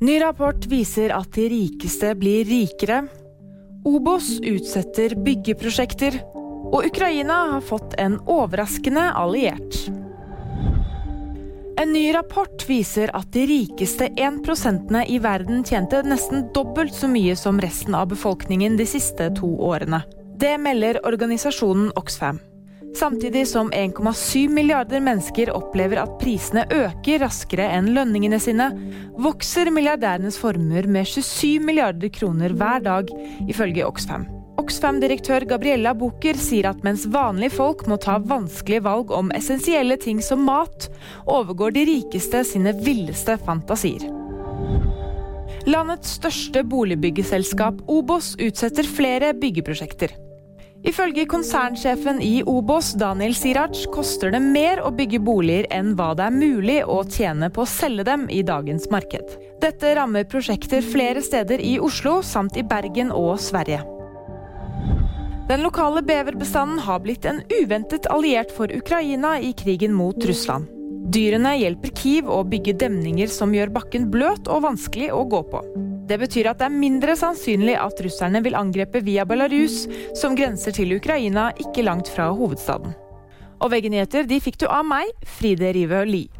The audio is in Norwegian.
Ny rapport viser at de rikeste blir rikere. Obos utsetter byggeprosjekter. Og Ukraina har fått en overraskende alliert. En ny rapport viser at de rikeste 1% i verden tjente nesten dobbelt så mye som resten av befolkningen de siste to årene. Det melder organisasjonen Oxfam. Samtidig som 1,7 milliarder mennesker opplever at prisene øker raskere enn lønningene sine, vokser milliardærenes formuer med 27 milliarder kroner hver dag, ifølge Oxfam. Oxfam-direktør Gabriella Bucher sier at mens vanlige folk må ta vanskelige valg om essensielle ting som mat, overgår de rikeste sine villeste fantasier. Landets største boligbyggeselskap Obos utsetter flere byggeprosjekter. Ifølge konsernsjefen i Obos, Daniel Sirac, koster det mer å bygge boliger enn hva det er mulig å tjene på å selge dem i dagens marked. Dette rammer prosjekter flere steder i Oslo samt i Bergen og Sverige. Den lokale beverbestanden har blitt en uventet alliert for Ukraina i krigen mot Russland. Dyrene hjelper Kiev å bygge demninger som gjør bakken bløt og vanskelig å gå på. Det betyr at det er mindre sannsynlig at russerne vil angrepe via Belarus, som grenser til Ukraina ikke langt fra hovedstaden. Og VG-nyheter de fikk du av meg, Fride Rivø Lie.